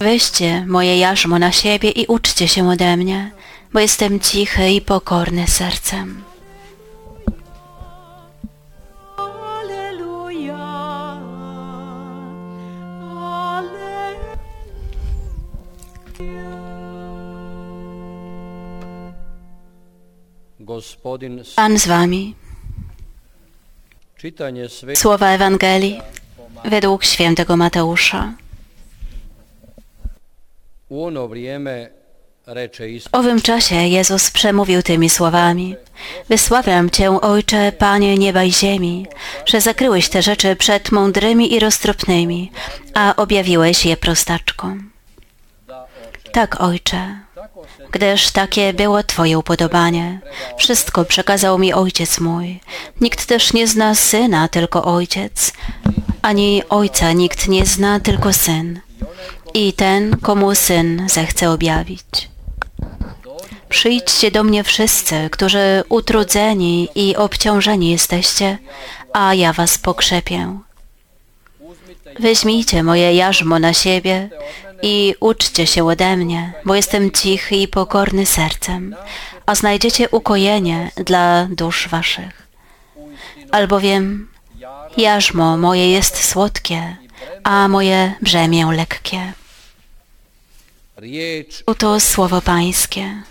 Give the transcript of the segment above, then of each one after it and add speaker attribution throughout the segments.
Speaker 1: Weźcie moje jarzmo na siebie i uczcie się ode mnie, bo jestem cichy i pokorny sercem. Pan z wami. Słowa Ewangelii według świętego Mateusza. Owym czasie Jezus przemówił tymi słowami. Wysławiam Cię, Ojcze, Panie nieba i ziemi, że zakryłeś te rzeczy przed mądrymi i roztropnymi, a objawiłeś je prostaczkom. Tak, Ojcze, gdyż takie było Twoje upodobanie. Wszystko przekazał mi Ojciec mój. Nikt też nie zna Syna, tylko Ojciec, ani Ojca nikt nie zna, tylko Syn. I ten, komu Syn zechce objawić. Przyjdźcie do mnie wszyscy, którzy utrudzeni i obciążeni jesteście, a ja was pokrzepię. Weźmijcie moje jarzmo na siebie i uczcie się ode mnie, bo jestem cichy i pokorny sercem, a znajdziecie ukojenie dla dusz waszych. Albowiem jarzmo moje jest słodkie, a moje brzemię lekkie. Oto słowo Pańskie.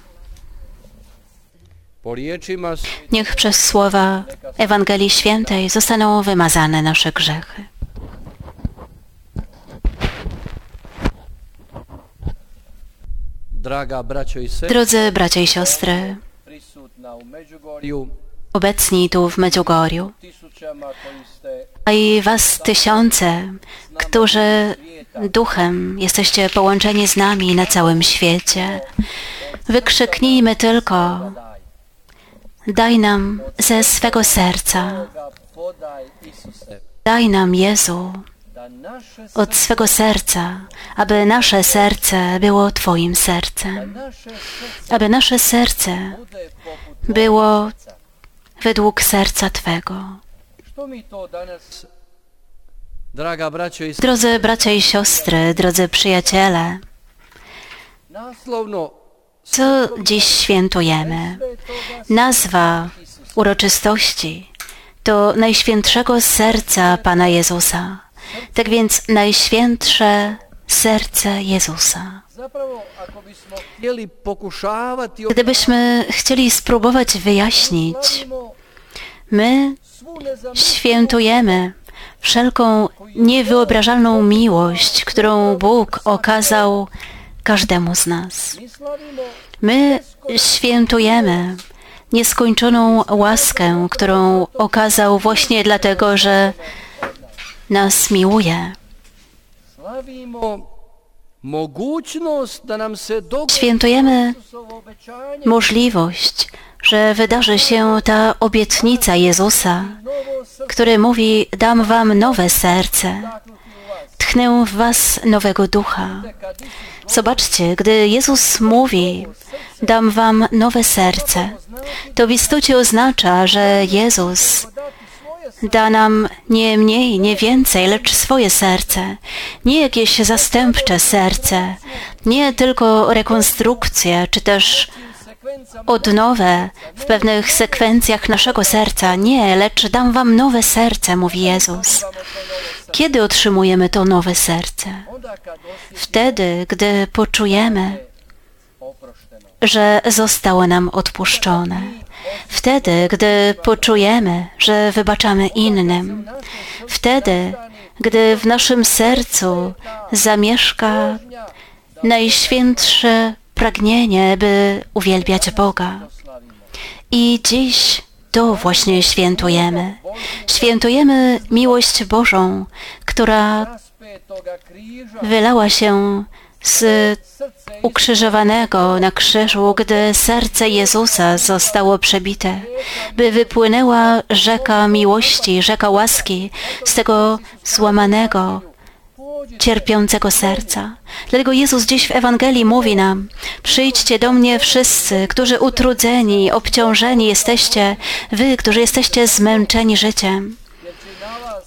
Speaker 1: Niech przez słowa Ewangelii Świętej zostaną wymazane nasze grzechy. Drodzy bracia i siostry, obecni tu w Medjugorju, a i was tysiące, którzy duchem jesteście połączeni z nami na całym świecie, wykrzyknijmy tylko,
Speaker 2: daj
Speaker 1: nam ze swego serca, daj nam Jezu od swego serca, aby nasze serce było Twoim sercem, aby nasze serce było według serca Twego.
Speaker 2: što mi to danas draga braćo i
Speaker 1: Drodzy bracia i siostry, drodzy przyjaciele, co dziś świętujemy? Nazwa uroczystości to Najświętszego Serca Pana Jezusa. Tak więc Najświętsze Serce Jezusa. Gdybyśmy chcieli spróbować wyjaśnić, my świętujemy wszelką niewyobrażalną miłość, którą Bóg okazał każdemu z nas. My świętujemy nieskończoną łaskę, którą okazał właśnie dlatego, że nas miłuje. Świętujemy możliwość, że wydarzy się ta obietnica Jezusa, który mówi: Dam wam nowe serce, tchnę w was nowego ducha. Zobaczcie, gdy Jezus mówi: Dam wam nowe serce, to w istocie oznacza, że Jezus da nam nie mniej, nie więcej, lecz swoje serce. Nie jakieś zastępcze serce, nie tylko rekonstrukcję, czy też odnowę w pewnych sekwencjach naszego serca. Nie, lecz dam wam nowe serce, mówi Jezus. Kiedy otrzymujemy to nowe serce? Wtedy, gdy poczujemy, że zostało nam odpuszczone. Wtedy, gdy poczujemy, że wybaczamy innym. Wtedy, gdy w naszym sercu zamieszka najświętsze pragnienie, by uwielbiać Boga. I dziś to właśnie świętujemy. Świętujemy miłość Bożą, która wylała się z ukrzyżowanego na krzyżu, gdy serce Jezusa zostało przebite, by wypłynęła rzeka miłości, rzeka łaski z tego złamanego, cierpiącego serca. Dlatego Jezus dziś w Ewangelii mówi nam: Przyjdźcie do mnie wszyscy, którzy utrudzeni, obciążeni jesteście, wy, którzy jesteście zmęczeni życiem.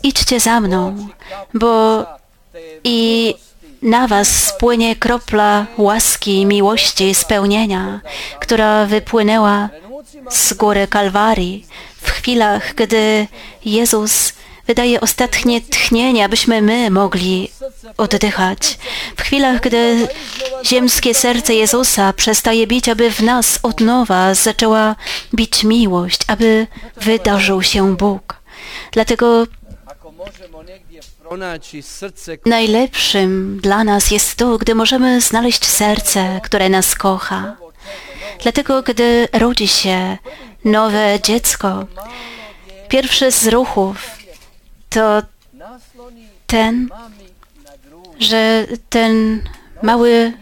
Speaker 1: Idźcie za mną, bo i na was spłynie kropla łaski, miłości, spełnienia, która wypłynęła z góry Kalwarii w chwilach, gdy Jezus wydaje ostatnie tchnienie, abyśmy my mogli oddychać. W chwilach, gdy ziemskie serce Jezusa przestaje bić, aby w nas od nowa zaczęła bić miłość, aby wydarzył się Bóg. Dlatego najlepszym dla nas jest to, gdy możemy znaleźć serce, które nas kocha. Dlatego, gdy rodzi się nowe dziecko, pierwszy z ruchów to ten, że ten mały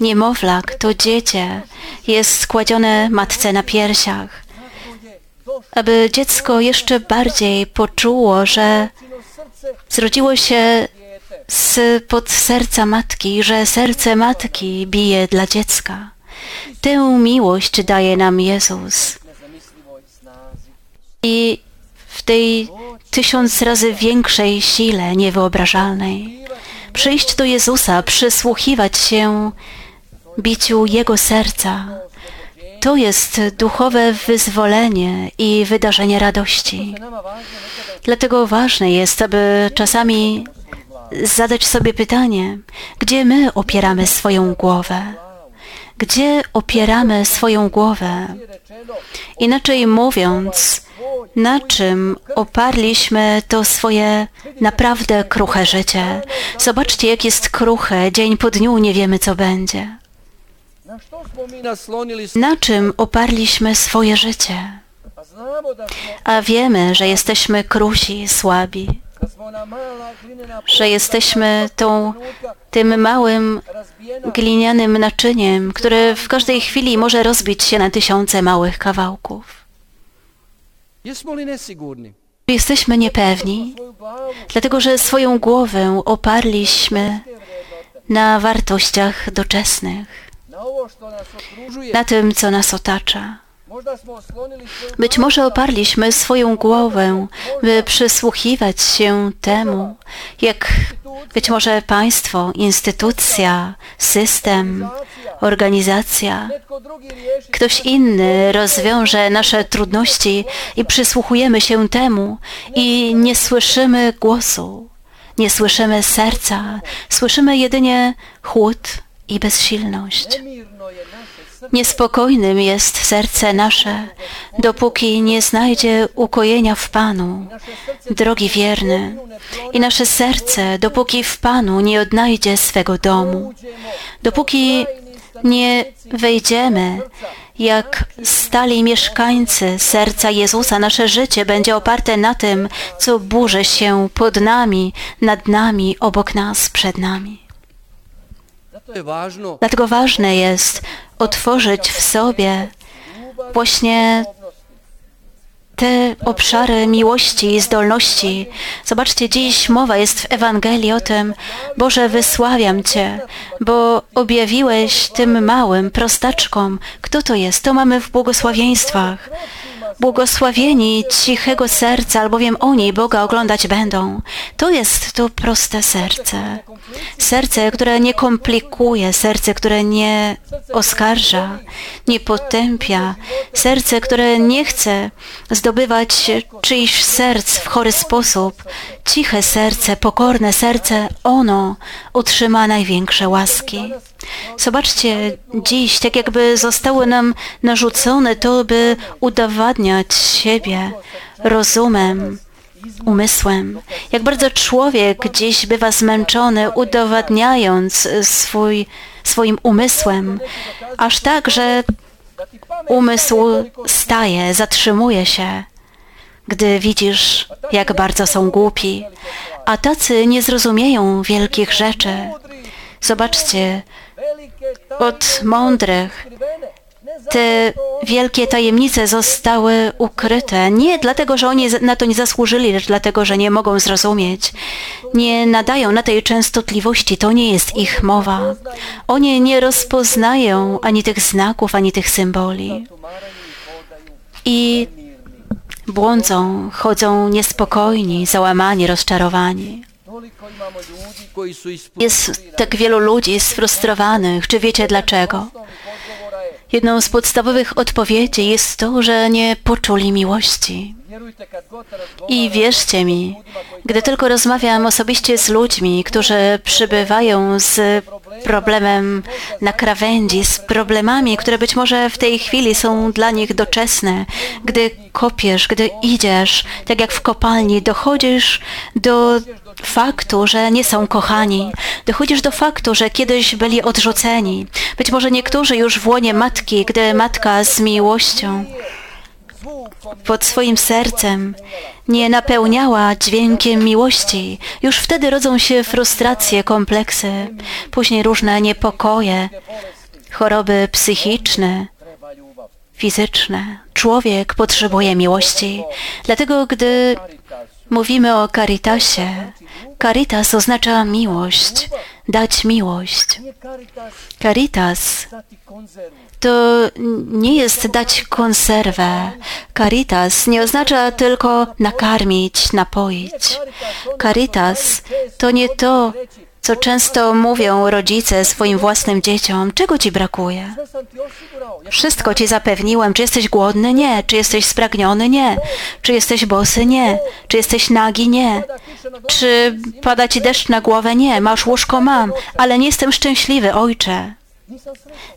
Speaker 1: niemowlak, to dziecię jest składzione matce na piersiach, aby dziecko jeszcze bardziej poczuło, że zrodziło się z pod serca matki, że serce matki bije dla dziecka. Tę miłość daje nam Jezus. I w tej tysiąc razy większej sile niewyobrażalnej przyjść do Jezusa, przysłuchiwać się biciu Jego serca, to jest duchowe wyzwolenie i wydarzenie radości. Dlatego ważne jest, aby czasami zadać sobie pytanie, gdzie my opieramy swoją głowę? Gdzie opieramy swoją głowę? Inaczej mówiąc, na czym oparliśmy to swoje naprawdę kruche życie? Zobaczcie, jak jest kruche, dzień po dniu nie wiemy, co będzie.
Speaker 2: na
Speaker 1: czym oparliśmy swoje życie?
Speaker 2: A
Speaker 1: wiemy, że jesteśmy krusi, słabi, że jesteśmy tą, tym małym glinianym naczyniem, które w każdej chwili może rozbić się na tysiące małych kawałków. Jesteśmy niepewni, dlatego że swoją głowę oparliśmy na wartościach doczesnych,
Speaker 2: na
Speaker 1: tym, co nas otacza. Być może oparliśmy swoją głowę, by przysłuchiwać się temu, jak być może państwo, instytucja, system, organizacja, ktoś inny rozwiąże nasze trudności i przysłuchujemy się temu i nie słyszymy głosu, nie słyszymy serca, słyszymy jedynie chłód i bezsilność. Niespokojnym jest serce nasze, dopóki nie znajdzie ukojenia w Panu, drogi wierny, i nasze serce, dopóki w Panu nie odnajdzie swego domu, dopóki nie wejdziemy jak stali mieszkańcy serca Jezusa, nasze życie będzie oparte na tym, co burzy się pod nami, nad nami, obok nas, przed nami. Dlatego ważne jest otworzyć w sobie właśnie te obszary miłości i zdolności. Zobaczcie, dziś mowa jest w Ewangelii o tym, Boże, wysławiam Cię, bo objawiłeś tym małym prostaczkom, kto to jest. To mamy w błogosławieństwach. Błogosławieni cichego serca, albowiem oni Boga oglądać będą. To jest to proste serce. Serce, które nie komplikuje, serce, które nie oskarża, nie potępia, serce, które nie chce zdobywać czyichś serc w chory sposób. Ciche serce, pokorne serce, ono otrzyma największe łaski. Zobaczcie, dziś tak jakby zostało nam narzucone to, by udowadniać siebie rozumem, umysłem. Jak bardzo człowiek dziś bywa zmęczony, udowadniając swój, swoim umysłem, aż tak, że umysł staje, zatrzymuje się, gdy widzisz, jak bardzo są głupi. A tacy nie zrozumieją wielkich rzeczy. Zobaczcie, od mądrych te wielkie tajemnice zostały ukryte. Nie dlatego, że oni na to nie zasłużyli, lecz dlatego, że nie mogą zrozumieć. Nie nadają na tej częstotliwości, to nie jest ich mowa. Oni nie rozpoznają ani tych znaków, ani tych symboli.
Speaker 2: i
Speaker 1: błądzą, chodzą niespokojni, załamani, rozczarowani. Jest tak wielu ludzi sfrustrowanych. Czy wiecie dlaczego? Jedną z podstawowych odpowiedzi jest to, że nie poczuli miłości. I wierzcie mi, gdy tylko rozmawiam osobiście z ludźmi, którzy przybywają z problemem na krawędzi, z problemami, które być może w tej chwili są dla nich doczesne, gdy kopiesz, gdy idziesz, tak jak w kopalni, dochodzisz do faktu, że nie są kochani. Dochodzisz do faktu, że kiedyś byli odrzuceni. Być może niektórzy już w łonie matki, gdy matka z miłością pod swoim sercem nie napełniała dźwiękiem miłości. Już wtedy rodzą się frustracje, kompleksy, później różne niepokoje, choroby psychiczne, fizyczne. Człowiek potrzebuje miłości. Dlatego, gdy mówimy o caritasie, caritas oznacza miłość, dać miłość. Caritas to nie jest dać konserwę. Caritas nie oznacza tylko nakarmić, napoić. Caritas to nie to, co często mówią rodzice swoim własnym dzieciom. Czego ci brakuje? Wszystko ci zapewniłem. Czy jesteś głodny? Nie. Czy jesteś spragniony? Nie. Czy jesteś bosy? Nie. Czy jesteś nagi? Nie. Czy pada ci deszcz na głowę? Nie. Masz łóżko? Mam. Ale nie jestem szczęśliwy, ojcze.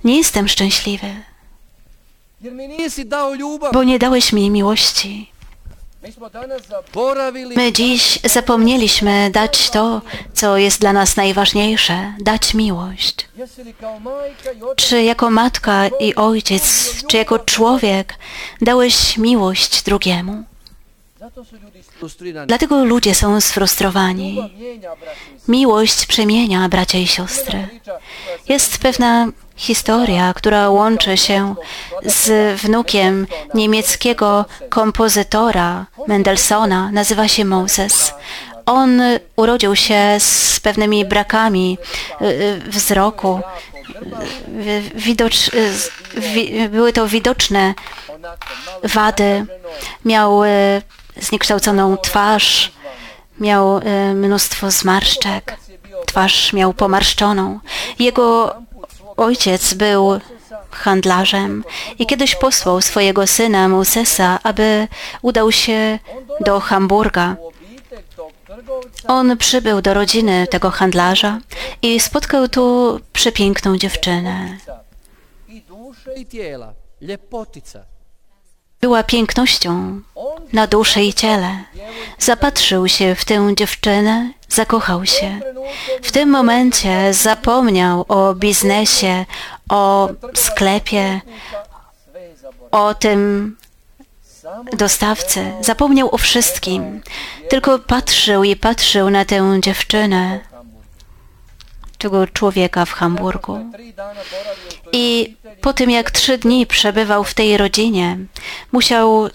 Speaker 1: Nie jestem szczęśliwy, bo nie dałeś mi miłości. My dziś zapomnieliśmy dać to, co jest dla nas najważniejsze, dać miłość. Czy jako matka i ojciec, czy jako człowiek dałeś miłość drugiemu? Dlatego ludzie są sfrustrowani. Miłość przemienia bracia i siostry. Jest pewna historia, która łączy się z wnukiem niemieckiego kompozytora Mendelssohna. Nazywa się Moses. On urodził się z pewnymi brakami y, y, wzroku. Widocz, y, z- wi, były to widoczne wady. Miał zniekształconą twarz, miał mnóstwo zmarszczek. Twarz miał pomarszczoną. Jego ojciec był handlarzem i kiedyś posłał swojego syna Mosesa, aby udał się do Hamburga. On przybył do rodziny tego handlarza i spotkał tu przepiękną dziewczynę.
Speaker 2: i duše i tijela. Ljepotica.
Speaker 1: Była pięknością na duszy i ciele. Zapatrzył się w tę dziewczynę, zakochał się. W tym momencie zapomniał o biznesie, o sklepie, o tym dostawcy. Zapomniał o wszystkim. Tylko patrzył i patrzył na tę dziewczynę, tego człowieka w Hamburgu. I po tym, jak trzy dni przebywał w tej rodzinie, musiał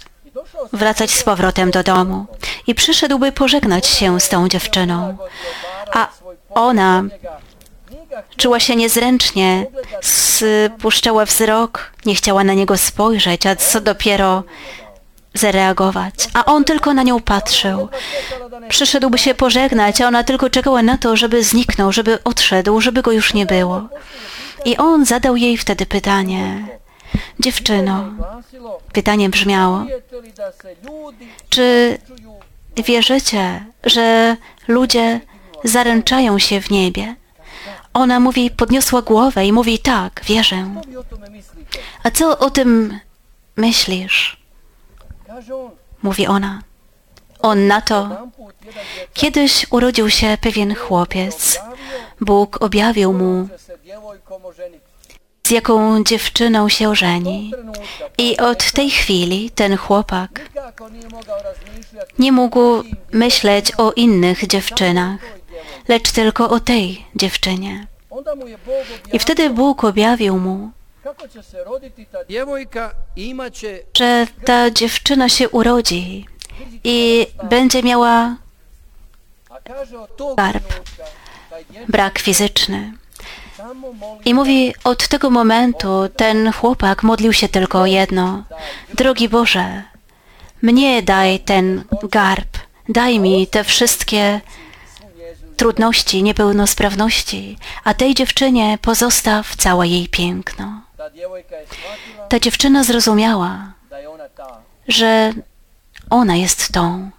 Speaker 1: wracać z powrotem do domu i przyszedł, by pożegnać się z tą dziewczyną. A ona czuła się niezręcznie, spuszczała wzrok, nie chciała na niego spojrzeć, a co dopiero zareagować. A on tylko na nią patrzył.
Speaker 2: čekala da ne
Speaker 1: Przyszedł, by się pożegnać, a ona tylko czekała na to, żeby zniknął, żeby odszedł, żeby go już nie było. I on zadał jej wtedy pytanie. Dziewczyno, pytanie brzmiało, czy wierzycie, że ludzie zaręczają się w niebie? Ona mówi, podniosła głowę i mówi, tak, wierzę. A co o tym myślisz? Mówi ona. On na to, kiedyś urodził się pewien chłopiec. Bóg objawił mu, z jaką dziewczyną się.
Speaker 2: Trenutka
Speaker 1: I od tej chwili ten chłopak nie mógł myśleć o innych dziewczynach, lecz tylko o tej dziewczynie. I wtedy Bóg objawił mu, że ta dziewczyna się urodzi i będzie miała Garb. brak fizyczny. I mówi, od tego momentu ten chłopak modlił się tylko o jedno. Drogi Boże, mnie daj ten garb, daj mi te wszystkie trudności, niepełnosprawności, a tej dziewczynie pozostaw całe jej piękno.
Speaker 2: Ta
Speaker 1: dziewczyna zrozumiała, że ona jest tą.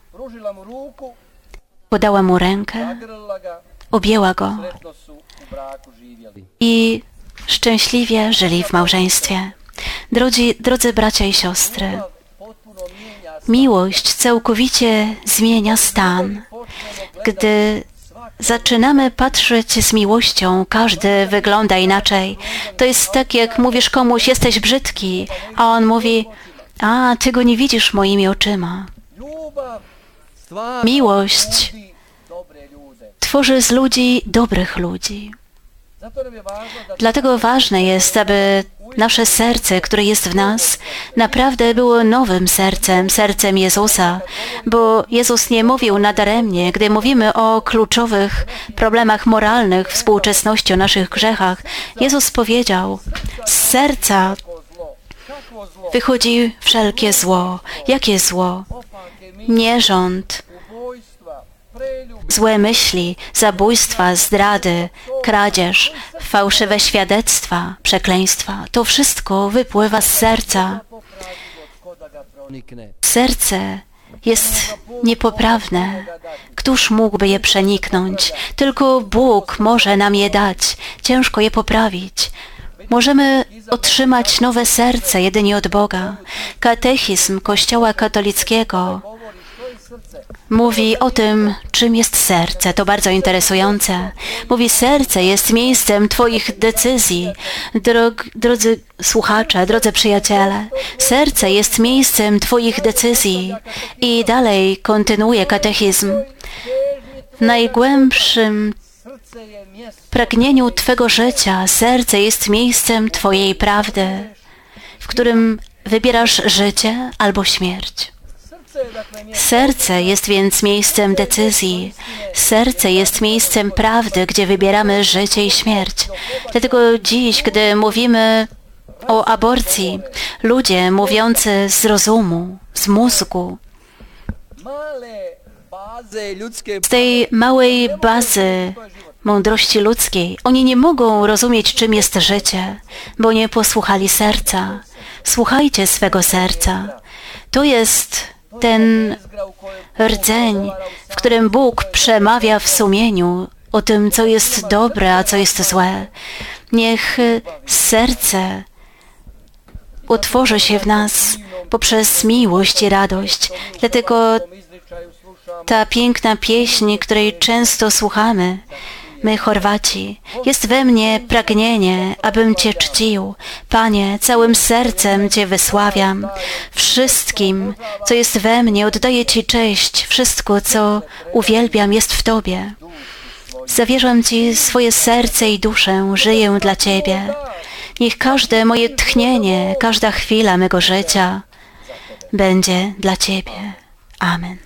Speaker 1: Podała mu rękę, objęła go i szczęśliwie żyli w małżeństwie. Drodzy, drodzy bracia i siostry, miłość całkowicie zmienia stan. Gdy zaczynamy patrzeć z miłością, każdy wygląda inaczej. To jest tak, jak mówisz komuś, jesteś brzydki, a on mówi, a ty go nie widzisz moimi oczyma. Miłość tworzy z ludzi dobrych ludzi. Dlatego ważne jest, aby nasze serce, które jest w nas, naprawdę było nowym sercem, sercem Jezusa, bo Jezus nie mówił nadaremnie, gdy mówimy o kluczowych problemach moralnych współczesności, o naszych grzechach. Jezus powiedział, z serca wychodzi wszelkie zło. Jakie zło? Nierząd, złe myśli, zabójstwa, zdrady, kradzież, fałszywe świadectwa, przekleństwa. To wszystko wypływa z serca. Serce jest niepoprawne. Któż mógłby je przeniknąć? Tylko Bóg może nam je dać. Ciężko je poprawić. Możemy otrzymać nowe serce jedynie od Boga. Katechizm Kościoła katolickiego mówi o tym, czym jest serce. To bardzo interesujące. Mówi, serce jest miejscem Twoich decyzji. Drog, drodzy słuchacze, drodzy przyjaciele, serce jest miejscem Twoich decyzji. I dalej kontynuuje katechizm. W najgłębszym pragnieniu Twego życia serce jest miejscem Twojej prawdy, w którym wybierasz życie albo śmierć. Serce jest więc miejscem decyzji. Serce jest miejscem prawdy, gdzie wybieramy życie i śmierć. Dlatego dziś, gdy mówimy o aborcji, ludzie mówiący z rozumu, z mózgu, z tej małej bazy mądrości ludzkiej, oni nie mogą rozumieć, czym jest życie, bo nie posłuchali serca. Słuchajcie swego serca. To jest ten rdzeń, w którym Bóg przemawia w sumieniu o tym, co jest dobre, a co jest złe. Niech serce utworzy się w nas poprzez miłość i radość. Dlatego ta piękna pieśń, której często słuchamy, my Chorwaci, jest we mnie pragnienie, abym Cię czcił. Panie, całym sercem Cię wysławiam. Wszystkim, co jest we mnie, oddaję Ci cześć. Wszystko, co uwielbiam, jest w Tobie. Zawierzam Ci swoje serce i duszę, żyję dla Ciebie. Niech każde moje tchnienie, każda chwila mego życia będzie dla Ciebie. Amen.